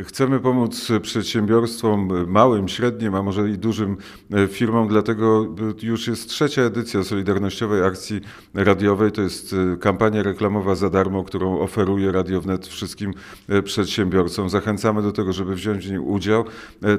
Chcemy pomóc przedsiębiorstwom małym, średnim, a może i dużym e, firmom, dlatego już jest trzecia edycja Solidarnościowej Akcji Radiowej. To jest e, kampania reklamowa za darmo, którą oferuje Radio Wnet wszystkim e, przedsiębiorcom. Zachęcamy do tego, żeby wziąć w niej udział.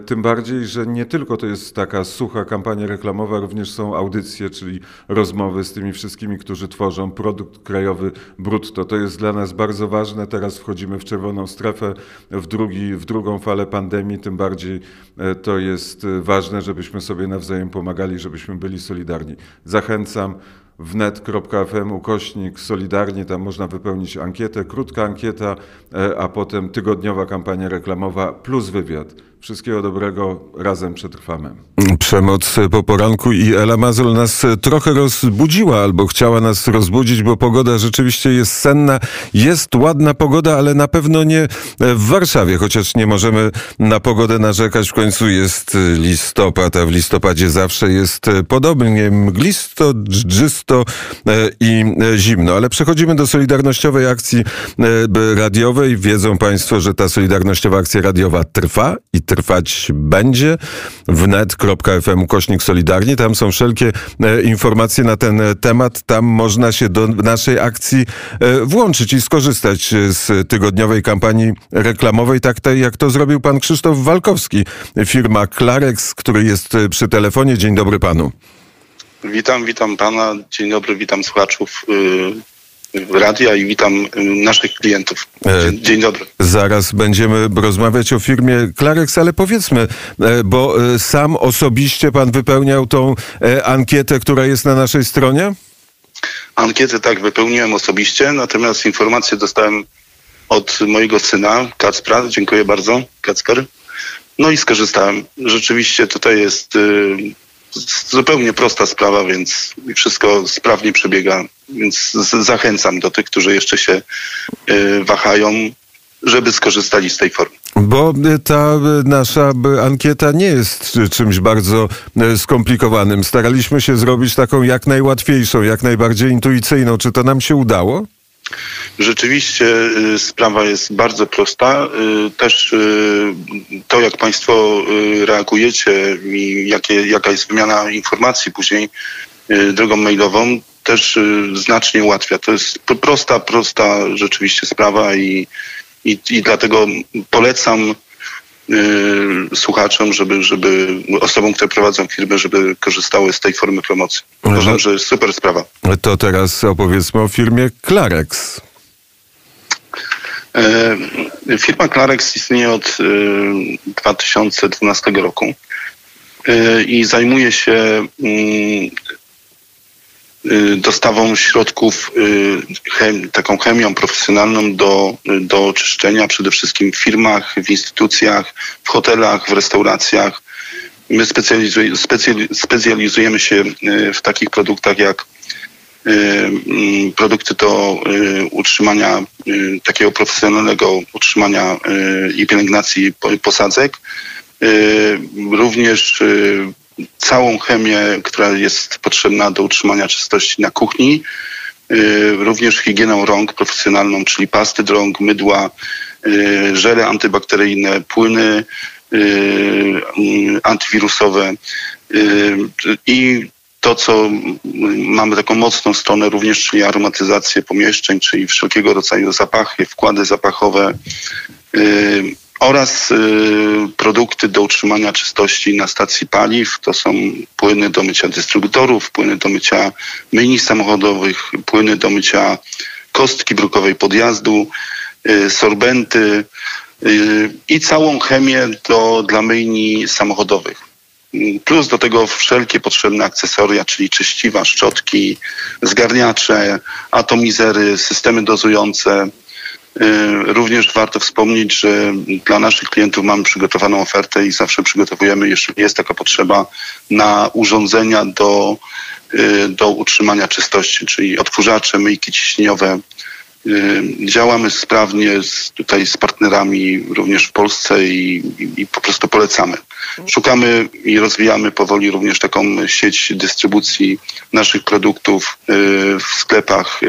Tym bardziej, że nie tylko to jest taka sucha kampania reklamowa, również są audycje, czyli rozmowy z tymi wszystkimi, którzy tworzą produkt krajowy brutto. To jest dla nas bardzo ważne. Teraz wchodzimy w czerwoną strefę, w drugi w drugą falę pandemii, tym bardziej e, to jest e, ważne, żebyśmy sobie nawzajem pomagali, żebyśmy byli solidarni. Zachęcam wnet.fm ukośnik Solidarnie, tam można wypełnić ankietę, krótka ankieta, e, a potem tygodniowa kampania reklamowa plus wywiad. Wszystkiego dobrego, razem przetrwamy. Przemoc po poranku i Ela Mazur nas trochę rozbudziła albo chciała nas rozbudzić, bo pogoda rzeczywiście jest senna. Jest ładna pogoda, ale na pewno nie w Warszawie, chociaż nie możemy na pogodę narzekać. W końcu jest listopad, a w listopadzie zawsze jest podobnie mglisto, dżdżysto e, i zimno. Ale przechodzimy do Solidarnościowej Akcji e, Radiowej. Wiedzą Państwo, że ta Solidarnościowa Akcja Radiowa trwa i trwa trwać będzie. wnet.fm kośnik Solidarnie. Tam są wszelkie e, informacje na ten e, temat. Tam można się do naszej akcji e, włączyć i skorzystać z tygodniowej kampanii reklamowej, tak jak to zrobił pan Krzysztof Walkowski, firma Klarex, który jest przy telefonie. Dzień dobry panu. Witam, witam pana. Dzień dobry, witam słuchaczów radia i witam naszych klientów. Dzień, dzień, dobry. Zaraz będziemy rozmawiać o firmie Clarex, ale powiedzmy, e, bo e, sam osobiście pan wypełniał tą e, ankietę, która jest na naszej stronie? Ankietę tak wypełniłem osobiście, natomiast informację dostałem od mojego syna, Kacpra. Dziękuję bardzo, Kacper. No i skorzystałem. Rzeczywiście tutaj jest zupełnie prosta sprawa, więc wszystko sprawnie przebiega. Więc zachęcam do tych, którzy jeszcze się y, wahają, żeby skorzystali z tej formy. Bo ta nasza ankieta nie jest czymś bardzo skomplikowanym. Staraliśmy się zrobić taką jak najłatwiejszą, jak najbardziej intuicyjną. Czy to nam się udało? Rzeczywiście y, sprawa jest bardzo prosta. Y, też y, to, jak Państwo reagujecie i jakie, jaka jest wymiana informacji później drogą mailową, też znacznie ułatwia. To jest prosta, prosta rzeczywiście sprawa i, i, i dlatego polecam słuchaczom, żeby, żeby osobom, które prowadzą firmę, żeby korzystały z tej formy promocji. Uważam, że super sprawa. To teraz opowiedzmy o firmie Clarex. E, firma Clarex istnieje od 2012 e, roku i zajmuje się mm, dostawą środków, taką chemią profesjonalną do, do oczyszczenia przede wszystkim w firmach, w instytucjach, w hotelach, w restauracjach. My specjalizujemy się w takich produktach jak Y, mm, produkty do y, utrzymania y, takiego profesjonalnego utrzymania i pielęgnacji posadzek. Również całą chemię, która jest potrzebna do utrzymania czystości na kuchni. Również higienę rąk profesjonalną, czyli pasty do rąk, mydła, żele antybakteryjne, płyny mm, antywirusowe i to, co mamy taką mocną stronę również, czyli aromatyzację pomieszczeń, czyli wszelkiego rodzaju zapachy, wkłady zapachowe oraz yy, produkty do utrzymania czystości na stacji paliw. To są płyny do mycia dystrybutorów, płyny do mycia myjni samochodowych, płyny do mycia kostki brukowej podjazdu, yy, sorbenty yy, i całą chemię do, dla myjni samochodowych. Plus do tego wszelkie potrzebne akcesoria, czyli czyściwa, szczotki, zgarniacze, atomizery, systemy dozujące. Y, również warto wspomnieć, że dla naszych klientów mamy przygotowaną ofertę i zawsze przygotowujemy, jeśli jest taka potrzeba, na urządzenia do, y, do utrzymania czystości, czyli odkurzacze, myjki ciśnieniowe, Y, działamy sprawnie z, tutaj z partnerami również w Polsce i, i, i, po prostu polecamy. Szukamy i rozwijamy powoli również taką sieć dystrybucji naszych produktów w sklepach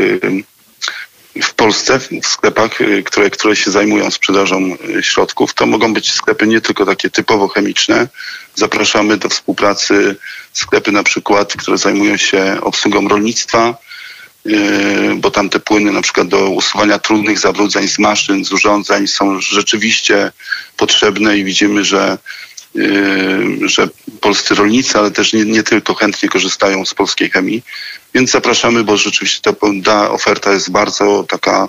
w Polsce, w sklepach, y, które, które się zajmują sprzedażą y, środków. To mogą być sklepy nie tylko takie typowo chemiczne. Zapraszamy do współpracy sklepy na przykład, które zajmują się obsługą rolnictwa, y, bo tam te płyny na przykład do usuwania trudnych zabrudzeń z maszyn, z urządzeń są rzeczywiście potrzebne i widzimy, że że polscy rolnicy, ale też nie, nie, tylko chętnie korzystają z polskiej chemii. Więc zapraszamy, bo rzeczywiście ta, ta oferta jest bardzo taka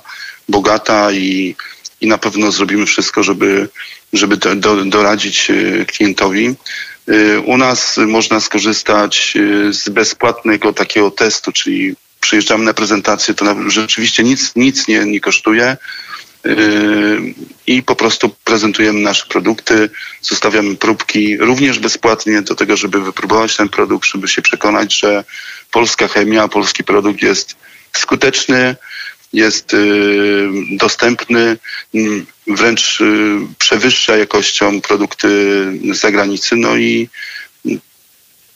bogata i, i na pewno zrobimy wszystko, żeby, żeby do, do, doradzić klientowi. U nas można skorzystać z bezpłatnego takiego testu, czyli przyjeżdżamy na prezentację, to rzeczywiście nic, nic nie, nie kosztuje i po prostu prezentujemy nasze produkty, zostawiamy próbki również bezpłatnie do tego, żeby wypróbować ten produkt, żeby się przekonać, że polska chemia, polski produkt jest skuteczny, jest dostępny, wręcz przewyższa jakością produkty z zagranicy. No i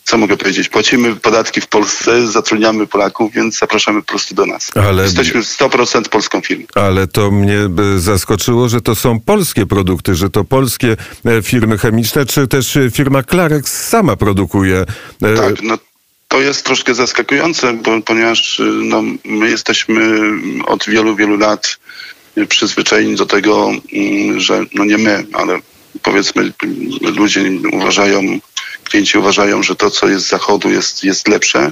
co mogę powiedzieć? Płacimy podatki w Polsce, zatrudniamy Polaków, więc zapraszamy po prostu do nas. Ale, Jesteśmy 100% polską firmą. Ale to mnie zaskoczyło, że to są polskie produkty, że to polskie e, firmy chemiczne, czy też firma Klarex sama produkuje. E, tak, no to jest troszkę zaskakujące, bo, ponieważ no, my jesteśmy od wielu, wielu lat przyzwyczajeni do tego, mm, że no nie my, ale powiedzmy ludzie uważają klienci uważają, że to, co jest z zachodu, jest, jest lepsze.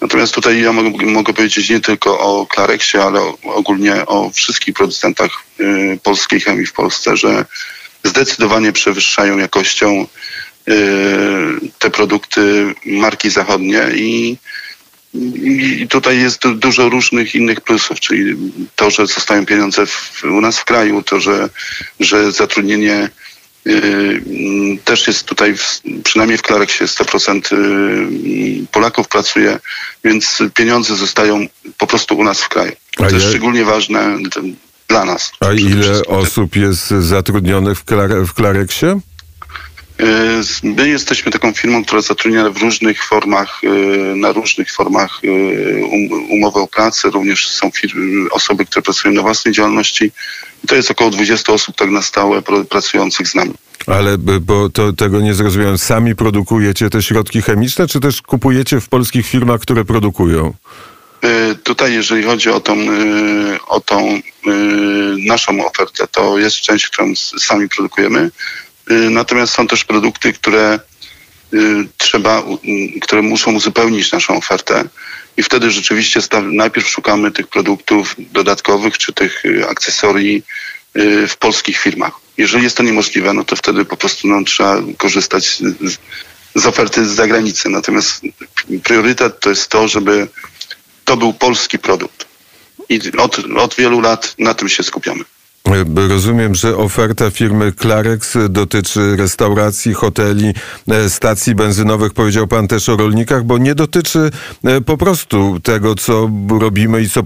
Natomiast tutaj ja mogę, mogę powiedzieć nie tylko o Clarexie, ale ogólnie o wszystkich producentach y, polskiej chemii w Polsce, że zdecydowanie przewyższają jakością y, te produkty marki zachodnie i, i tutaj jest dużo różnych innych plusów, czyli to, że zostają pieniądze w, u nas w kraju, to, że, że zatrudnienie też jest tutaj, przynajmniej w Klareksie 100% yy, Polaków pracuje, więc pieniądze zostają po prostu u nas w kraju. To jest szczególnie ważne dla nas. A ile osób jest zatrudnionych w, Klare, w Klareksie? Yy, my jesteśmy taką firmą, która zatrudnia w różnych formach, na różnych formach um, umowy o pracę. Również są firmy, osoby, które pracują na własnej działalności. I to jest około 20 osób tak na stałe pracujących z nami. Ale bo to, tego nie zrozumiałem. Sami produkujecie te środki chemiczne, czy też kupujecie w polskich firmach, które produkują? Tutaj, jeżeli chodzi o tą, o tą naszą ofertę, to jest część, którą sami produkujemy. Natomiast są też produkty, które trzeba, które muszą uzupełnić naszą ofertę. I wtedy rzeczywiście najpierw szukamy tych produktów dodatkowych czy tych akcesorii w polskich firmach. Jeżeli jest to niemożliwe, no to wtedy po prostu no, trzeba korzystać z, z oferty z zagranicy. Natomiast priorytet to jest to, żeby to był polski produkt. I od, od wielu lat na tym się skupiamy. Rozumiem, że oferta firmy Klarex dotyczy restauracji, hoteli, e, stacji benzynowych. Powiedział pan też o rolnikach, bo nie dotyczy e, po prostu tego, co robimy i, co,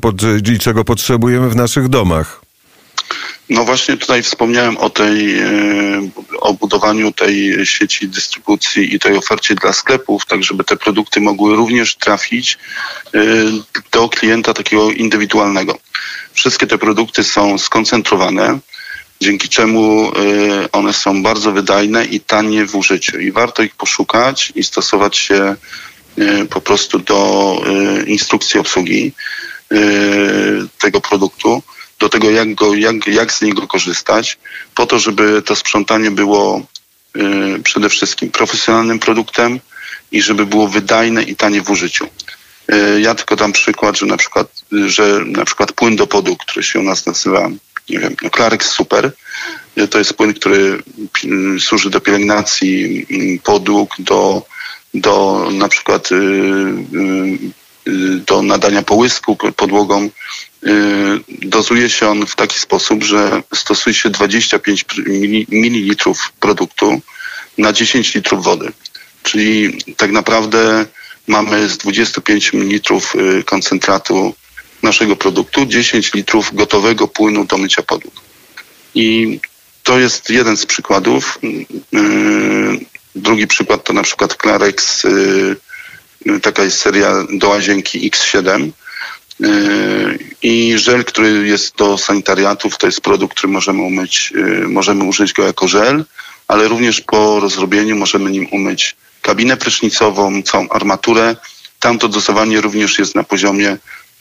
i czego potrzebujemy w naszych domach. No właśnie tutaj wspomniałem o tej, e, o budowaniu tej sieci dystrybucji i tej ofercie dla sklepów, tak żeby te produkty mogły również trafić do klienta takiego indywidualnego. Wszystkie te produkty są skoncentrowane, dzięki czemu e, one są bardzo wydajne i tanie w użyciu i warto ich poszukać i stosować się po prostu do instrukcji obsługi tego produktu do tego, jak, go, jak, jak z niego korzystać, po to, żeby to sprzątanie było y, przede wszystkim profesjonalnym produktem i żeby było wydajne i tanie w użyciu. Y, ja tylko dam przykład, że na przykład, że na przykład płyn do podu, który się u nas nazywa, nie wiem, no Super, y, to jest płyn, który y, służy do pielęgnacji y, podłóg, do, do na przykład do nadania połysku podłogom, Y, dozuje się on w taki sposób, że stosuje się 25 ml produktu na 10 litrów wody. Czyli tak naprawdę mamy z 25 ml y, koncentratu naszego produktu 10 litrów gotowego płynu do mycia podłóg. I to jest jeden z przykładów. Y, drugi przykład to na przykład Clarex, taka jest seria do łazienki X7 Yy, I żel, który jest do sanitariatów, to jest produkt, który możemy umyć, możemy użyć go jako żel, ale również po rozrobieniu możemy nim umyć kabinę prysznicową, całą armaturę. Tam to dozowanie również jest na poziomie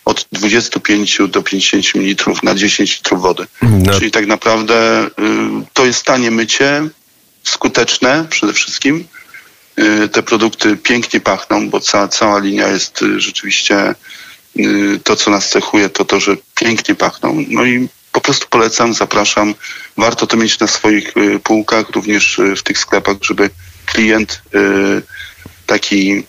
od 25 do 50 ml na 10 litrów wody. No. Czyli tak naprawdę y, to jest tanie mycie, skuteczne przede wszystkim. Y, te produkty pięknie pachną, bo cała, cała linia jest y, rzeczywiście y, to, co nas cechuje, to to, że pięknie pachną. No i po prostu polecam, zapraszam. Warto to mieć na swoich y, półkach, również y, w tych sklepach, żeby klient y, taki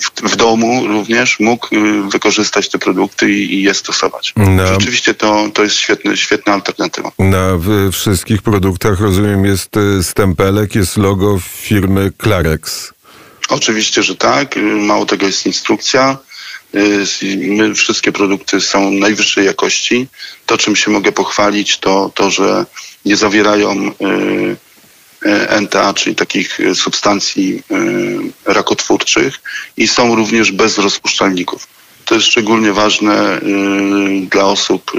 w, w domu również mógł y, wykorzystać te produkty i, i je stosować. No. Rzeczywiście to, to jest świetny, świetna alternatywa. Na wszystkich produktach, rozumiem, jest y, stempelek, jest logo firmy Clarex. Oczywiście, że tak. Y, Mało tego jest instrukcja. Y, My, wszystkie produkty są najwyższej jakości. To, czym się mogę pochwalić, to to, że nie zawierają y, y, NTA, czyli takich y, substancji y, rakotwórczych i są również bez rozpuszczalników. To jest szczególnie ważne dla osób,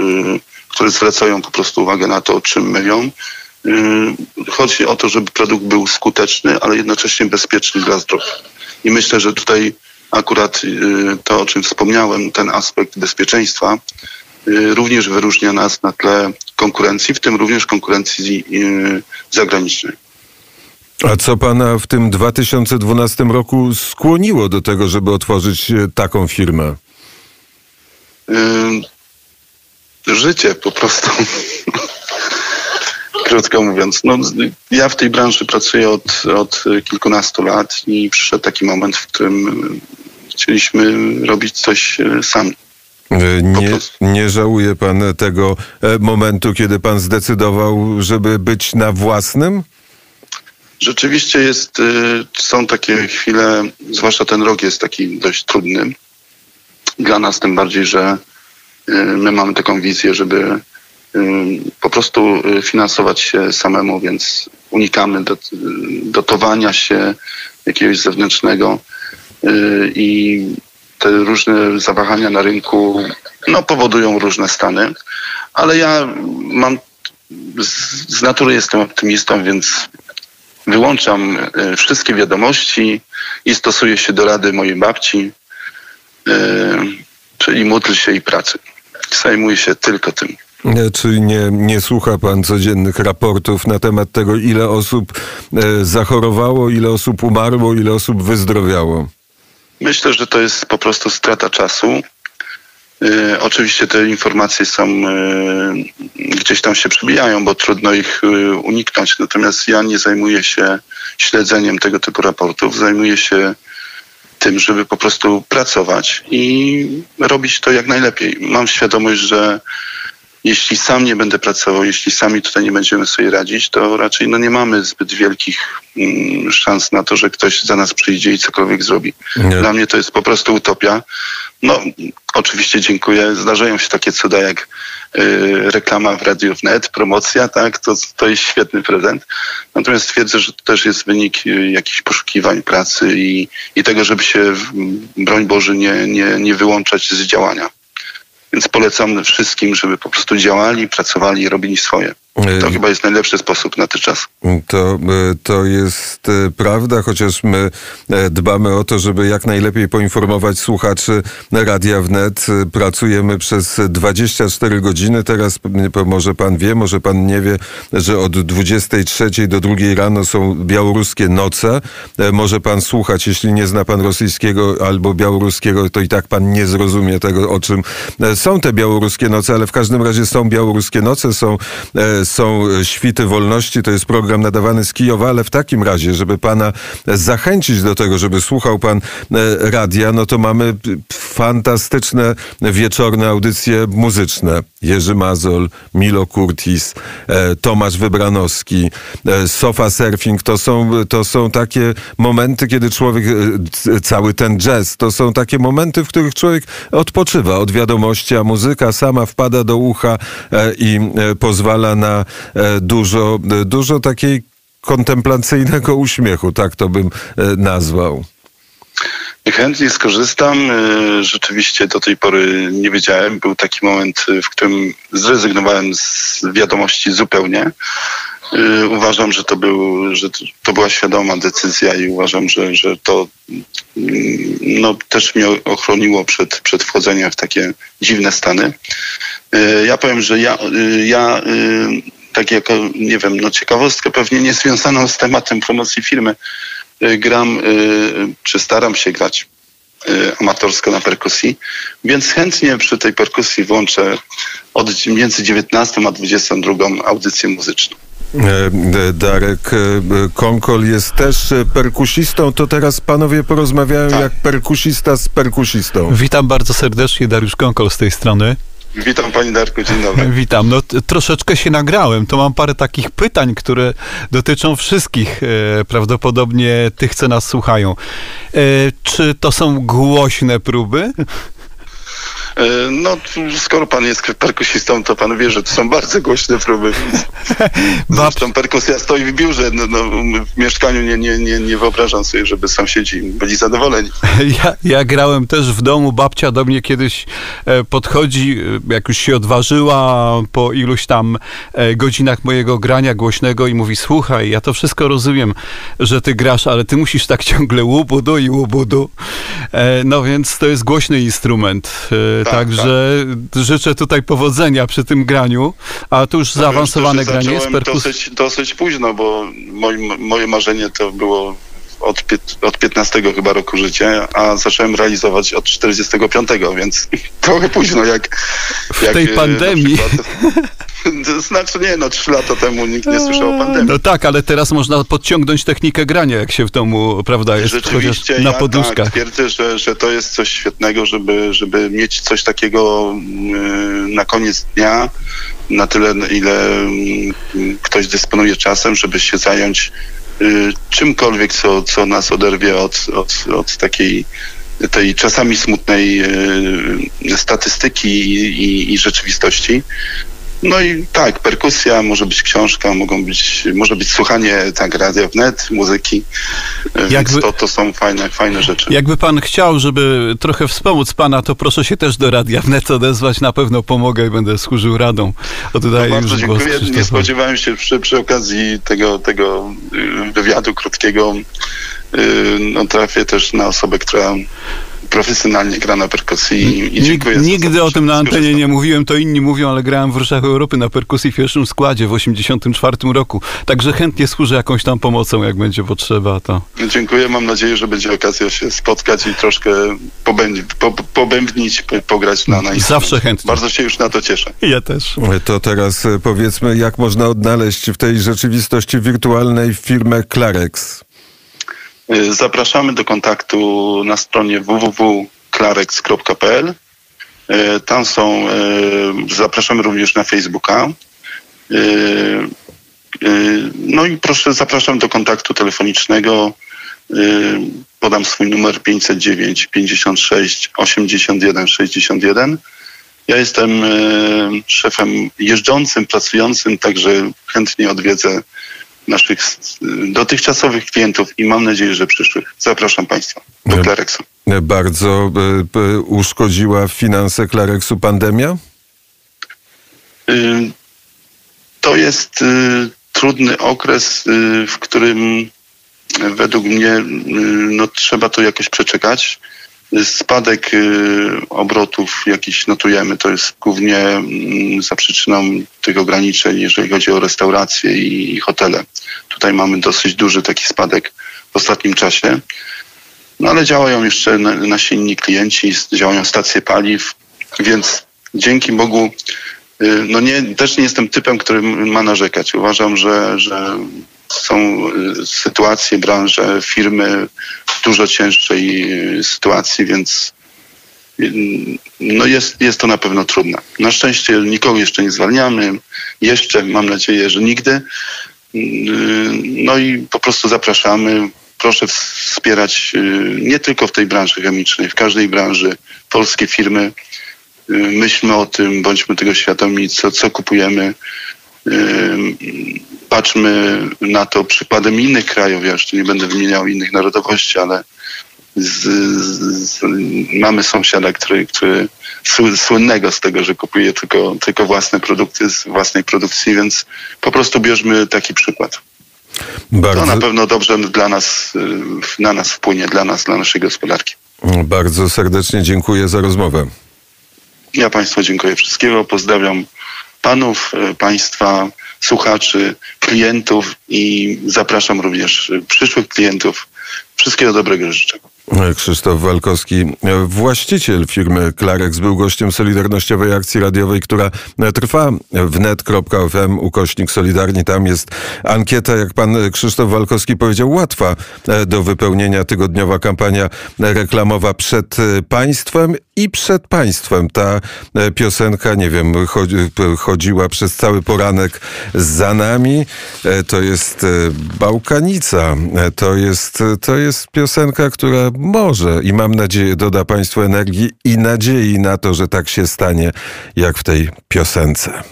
które zwracają po prostu uwagę na to, czym myją. Chodzi o to, żeby produkt był skuteczny, ale jednocześnie bezpieczny dla zdrowia. I myślę, że tutaj akurat to, o czym wspomniałem, ten aspekt bezpieczeństwa, również wyróżnia nas na tle konkurencji, w tym również konkurencji zagranicznej. A co pana w tym 2012 roku skłoniło do tego, żeby otworzyć y, taką firmę? Życie po prostu. Krótko mówiąc. No, ja w tej branży pracuję od, od kilkunastu lat i przyszedł taki moment, w którym y, chcieliśmy robić coś y, sami. Nie, nie żałuje pan tego e, momentu, kiedy pan zdecydował, żeby być na własnym? Rzeczywiście jest, y, są takie chwile, zwłaszcza ten rok jest taki dość trudny. Dla nas, tym bardziej, że y, my mamy taką wizję, żeby y, po prostu finansować się samemu, więc unikamy dot, dotowania się jakiegoś zewnętrznego i te różne zawahania na rynku no, powodują różne stany, ale ja mam z natury jestem optymistą, więc wyłączam e, wszystkie wiadomości i stosuję się do rady mojej babci, e, czyli módl się i pracy. Zajmuję się tylko tym. Czy nie, nie słucha pan codziennych raportów na temat tego, ile osób e, zachorowało, ile osób umarło, ile osób wyzdrowiało? Myślę, że to jest po prostu strata czasu. E, oczywiście te informacje są e, gdzieś tam się przebijają, bo trudno ich e, uniknąć. Natomiast ja nie zajmuję się śledzeniem tego typu raportów. Zajmuję się tym, żeby po prostu pracować i robić to jak najlepiej. Mam świadomość, że jeśli sam nie będę pracował, jeśli sami tutaj nie będziemy sobie radzić, to raczej no nie mamy zbyt wielkich mm, szans na to, że ktoś za nas przyjdzie i cokolwiek zrobi. Nie. Dla mnie to jest po prostu utopia. No, oczywiście dziękuję. Zdarzają się takie cuda jak y, reklama w Radiu Wnet, promocja, tak? To, to jest świetny prezent. Natomiast twierdzę, że to też jest wynik y, jakichś poszukiwań pracy i, i tego, żeby się, broń Boże, nie, nie, nie wyłączać z działania. Więc polecam wszystkim, żeby po prostu działali, pracowali i robili swoje. To E, chyba jest najlepszy sposób na ten czas. To, e, to jest e, prawda, chociaż my e, dbamy o to, żeby jak najlepiej poinformować słuchaczy Radia Wnet. Pracujemy przez 24 godziny. Teraz może pan wie, może pan nie wie, że od 23 do 2 rano są białoruskie noce. E, Może pan słuchać, jeśli nie zna pan rosyjskiego albo białoruskiego, to i tak pan nie zrozumie tego, o czym e, są te białoruskie noce, ale w każdym razie są białoruskie noce, są, są świty wolności. To jest program nadawany z Kijowa, ale w takim razie, żeby pana zachęcić do tego, żeby słuchał pan e, radia, no to mamy p- fantastyczne wieczorne audycje muzyczne. Jerzy Mazol, Milo Kurtis, e, Tomasz Wybranowski, e, Sofa Surfing. To są, to są takie momenty, kiedy człowiek, e, cały ten jazz, to są takie momenty, w których człowiek odpoczywa od wiadomości, a muzyka sama wpada do ucha e, i e, pozwala na e, dużo, e, dużo takiej kontemplacyjnego uśmiechu, tak to bym e, nazwał. Chętnie skorzystam. Y, Rzeczywiście do tej pory nie wiedziałem. Był taki moment, y, w którym zrezygnowałem z wiadomości zupełnie. Y, Uważam, że to, był, że to- była świadoma decyzja i uważam, że, że to mm, no, też mnie ochroniło przed, przed wchodzeniem w takie dziwne stany. Ja powiem, że ja, ja tak jako, nie wiem, no ciekawostkę pewnie nie związaną z tematem promocji firmy, gram, y, czy staram się grać y, amatorsko na perkusji, więc chętnie przy tej perkusji włączę od między 19 a 22 audycję muzyczną. E, Darek e, Konkol jest też e, perkusistą, to teraz panowie porozmawiają Tak. jak perkusista z perkusistą. Witam bardzo serdecznie, Dariusz Konkol z tej strony. Witam Pani Darku, dzień dobry. Witam. No troszeczkę się nagrałem, to mam parę takich pytań, które dotyczą wszystkich, e, prawdopodobnie tych, co nas słuchają. E, czy to są głośne próby? E, No, skoro Pan jest perkusistą, to Pan wie, że to są bardzo głośne próby. Zresztą perkusja stoi w biurze, no, no, w mieszkaniu nie, nie, nie, nie wyobrażam sobie, żeby sąsiedzi byli zadowoleni. Ja, ja grałem też w domu. Babcia do mnie kiedyś e, podchodzi, e, jak już się odważyła po iluś tam godzinach mojego grania głośnego i mówi: Słuchaj, ja to wszystko rozumiem, że ty grasz, ale ty musisz tak ciągle łubudu i łubudu. No więc to jest głośny instrument. Tak, także życzę tutaj powodzenia przy tym graniu. A tu już zaawansowane Powiem szczerze, granie jest perkusji. dosyć, dosyć późno, bo moim, moje marzenie to było od, od 15 chyba roku życia, a zacząłem realizować od 45, więc trochę późno jak... W jak tej pandemii. To znaczy nie, no trzy lata temu nikt nie słyszał o pandemii. No tak, ale teraz można podciągnąć technikę grania, jak się w domu, prawda, jest Rzeczywiście na ja poduszkach. tak, twierdzę, że, że to jest coś świetnego, żeby, żeby mieć coś takiego mm, na koniec dnia, na tyle, ile mm, ktoś dysponuje czasem, żeby się zająć czymkolwiek, co, co nas oderwie od, od, od takiej tej czasami smutnej y, statystyki i, i, i rzeczywistości. No i tak, perkusja, może być książka, mogą być, może być słuchanie tak radia wnet, muzyki, Jakby- więc to, to są fajne, fajne rzeczy. Jakby pan chciał, żeby trochę wspomóc pana, to proszę się też do Radia Wnet odezwać, na pewno pomogę i będę służył radą. Oddaję No bardzo już głos dziękuję. Nie spodziewałem się przy, przy okazji tego, tego y, wywiadu krótkiego, y, no trafię też na osobę, która profesjonalnie gra na perkusji i, i Nig- dziękuję. za Nigdy o tym na antenie skorzystam. nie mówiłem, to inni mówią, ale grałem w Ruszach Europy na perkusji w pierwszym składzie w 84 roku. Także chętnie służę jakąś tam pomocą, jak będzie potrzeba. To. Dziękuję, mam nadzieję, że będzie okazja się spotkać i troszkę pobędnić, po, pobębnić, po- pograć na, na. Zawsze chętnie. Bardzo się już na to cieszę. Ja też. To teraz e, powiedzmy, jak można odnaleźć w tej rzeczywistości wirtualnej firmę Clarex. Y, Zapraszamy do kontaktu na stronie www.klarex.pl. Y, Tam są, y, zapraszamy również na Facebooka. No i proszę, zapraszam do kontaktu telefonicznego. Podam swój numer 509 56 81 61. Ja jestem szefem jeżdżącym, pracującym, także chętnie odwiedzę naszych y, dotychczasowych klientów i mam nadzieję, że przyszłych. Zapraszam Państwa do. E, Bardzo e, e, uszkodziła finanse Clarexu pandemia? Y, To jest y, trudny okres, y, w którym y, według mnie y, no, trzeba to jakoś przeczekać. Spadek y, obrotów jakiś notujemy, to jest głównie mm, za przyczyną tych ograniczeń, jeżeli chodzi o restauracje i, hotele. Tutaj mamy dosyć duży taki spadek w ostatnim czasie. No ale działają jeszcze na- nasi inni klienci, działają stacje paliw, więc dzięki Bogu Y, No nie, też nie jestem typem, który ma narzekać. Uważam, że, że są y, sytuacje, branże, firmy w dużo cięższej y, sytuacji, więc y, no jest, jest to na pewno trudne. Na szczęście nikogo jeszcze nie zwalniamy. Jeszcze mam nadzieję, że nigdy. No i po prostu zapraszamy. Proszę wspierać nie tylko w tej branży chemicznej, w każdej branży polskie firmy myślmy o tym, bądźmy tego świadomi, co, co kupujemy. Patrzmy na to przykładem innych krajów. Ja jeszcze nie będę wymieniał innych narodowości, ale z, z, mamy sąsiada, który, który słynnego z tego, że kupuje tylko, tylko własne produkty z własnej produkcji, więc po prostu bierzmy taki przykład. Bardzo... To na pewno dobrze dla nas, na nas wpłynie, dla nas, dla naszej gospodarki. Bardzo serdecznie dziękuję za rozmowę. Ja Państwu dziękuję wszystkiego. Pozdrawiam panów, e, państwa, słuchaczy, klientów i zapraszam również przyszłych klientów. Wszystkiego dobrego życzę. Krzysztof Walkowski, właściciel firmy Klarex, był gościem Solidarnościowej Akcji Radiowej, która trwa w net.fm ukośnik Solidarni. Tam jest ankieta, jak pan Krzysztof Walkowski powiedział, łatwa do wypełnienia. Tygodniowa kampania reklamowa przed państwem i przed państwem. Ta piosenka, nie wiem, chodziła przez cały poranek za nami. To jest Bałkanica. To jest, to jest piosenka, która może i mam nadzieję doda Państwu energii i nadziei na to, że tak się stanie, jak w tej piosence.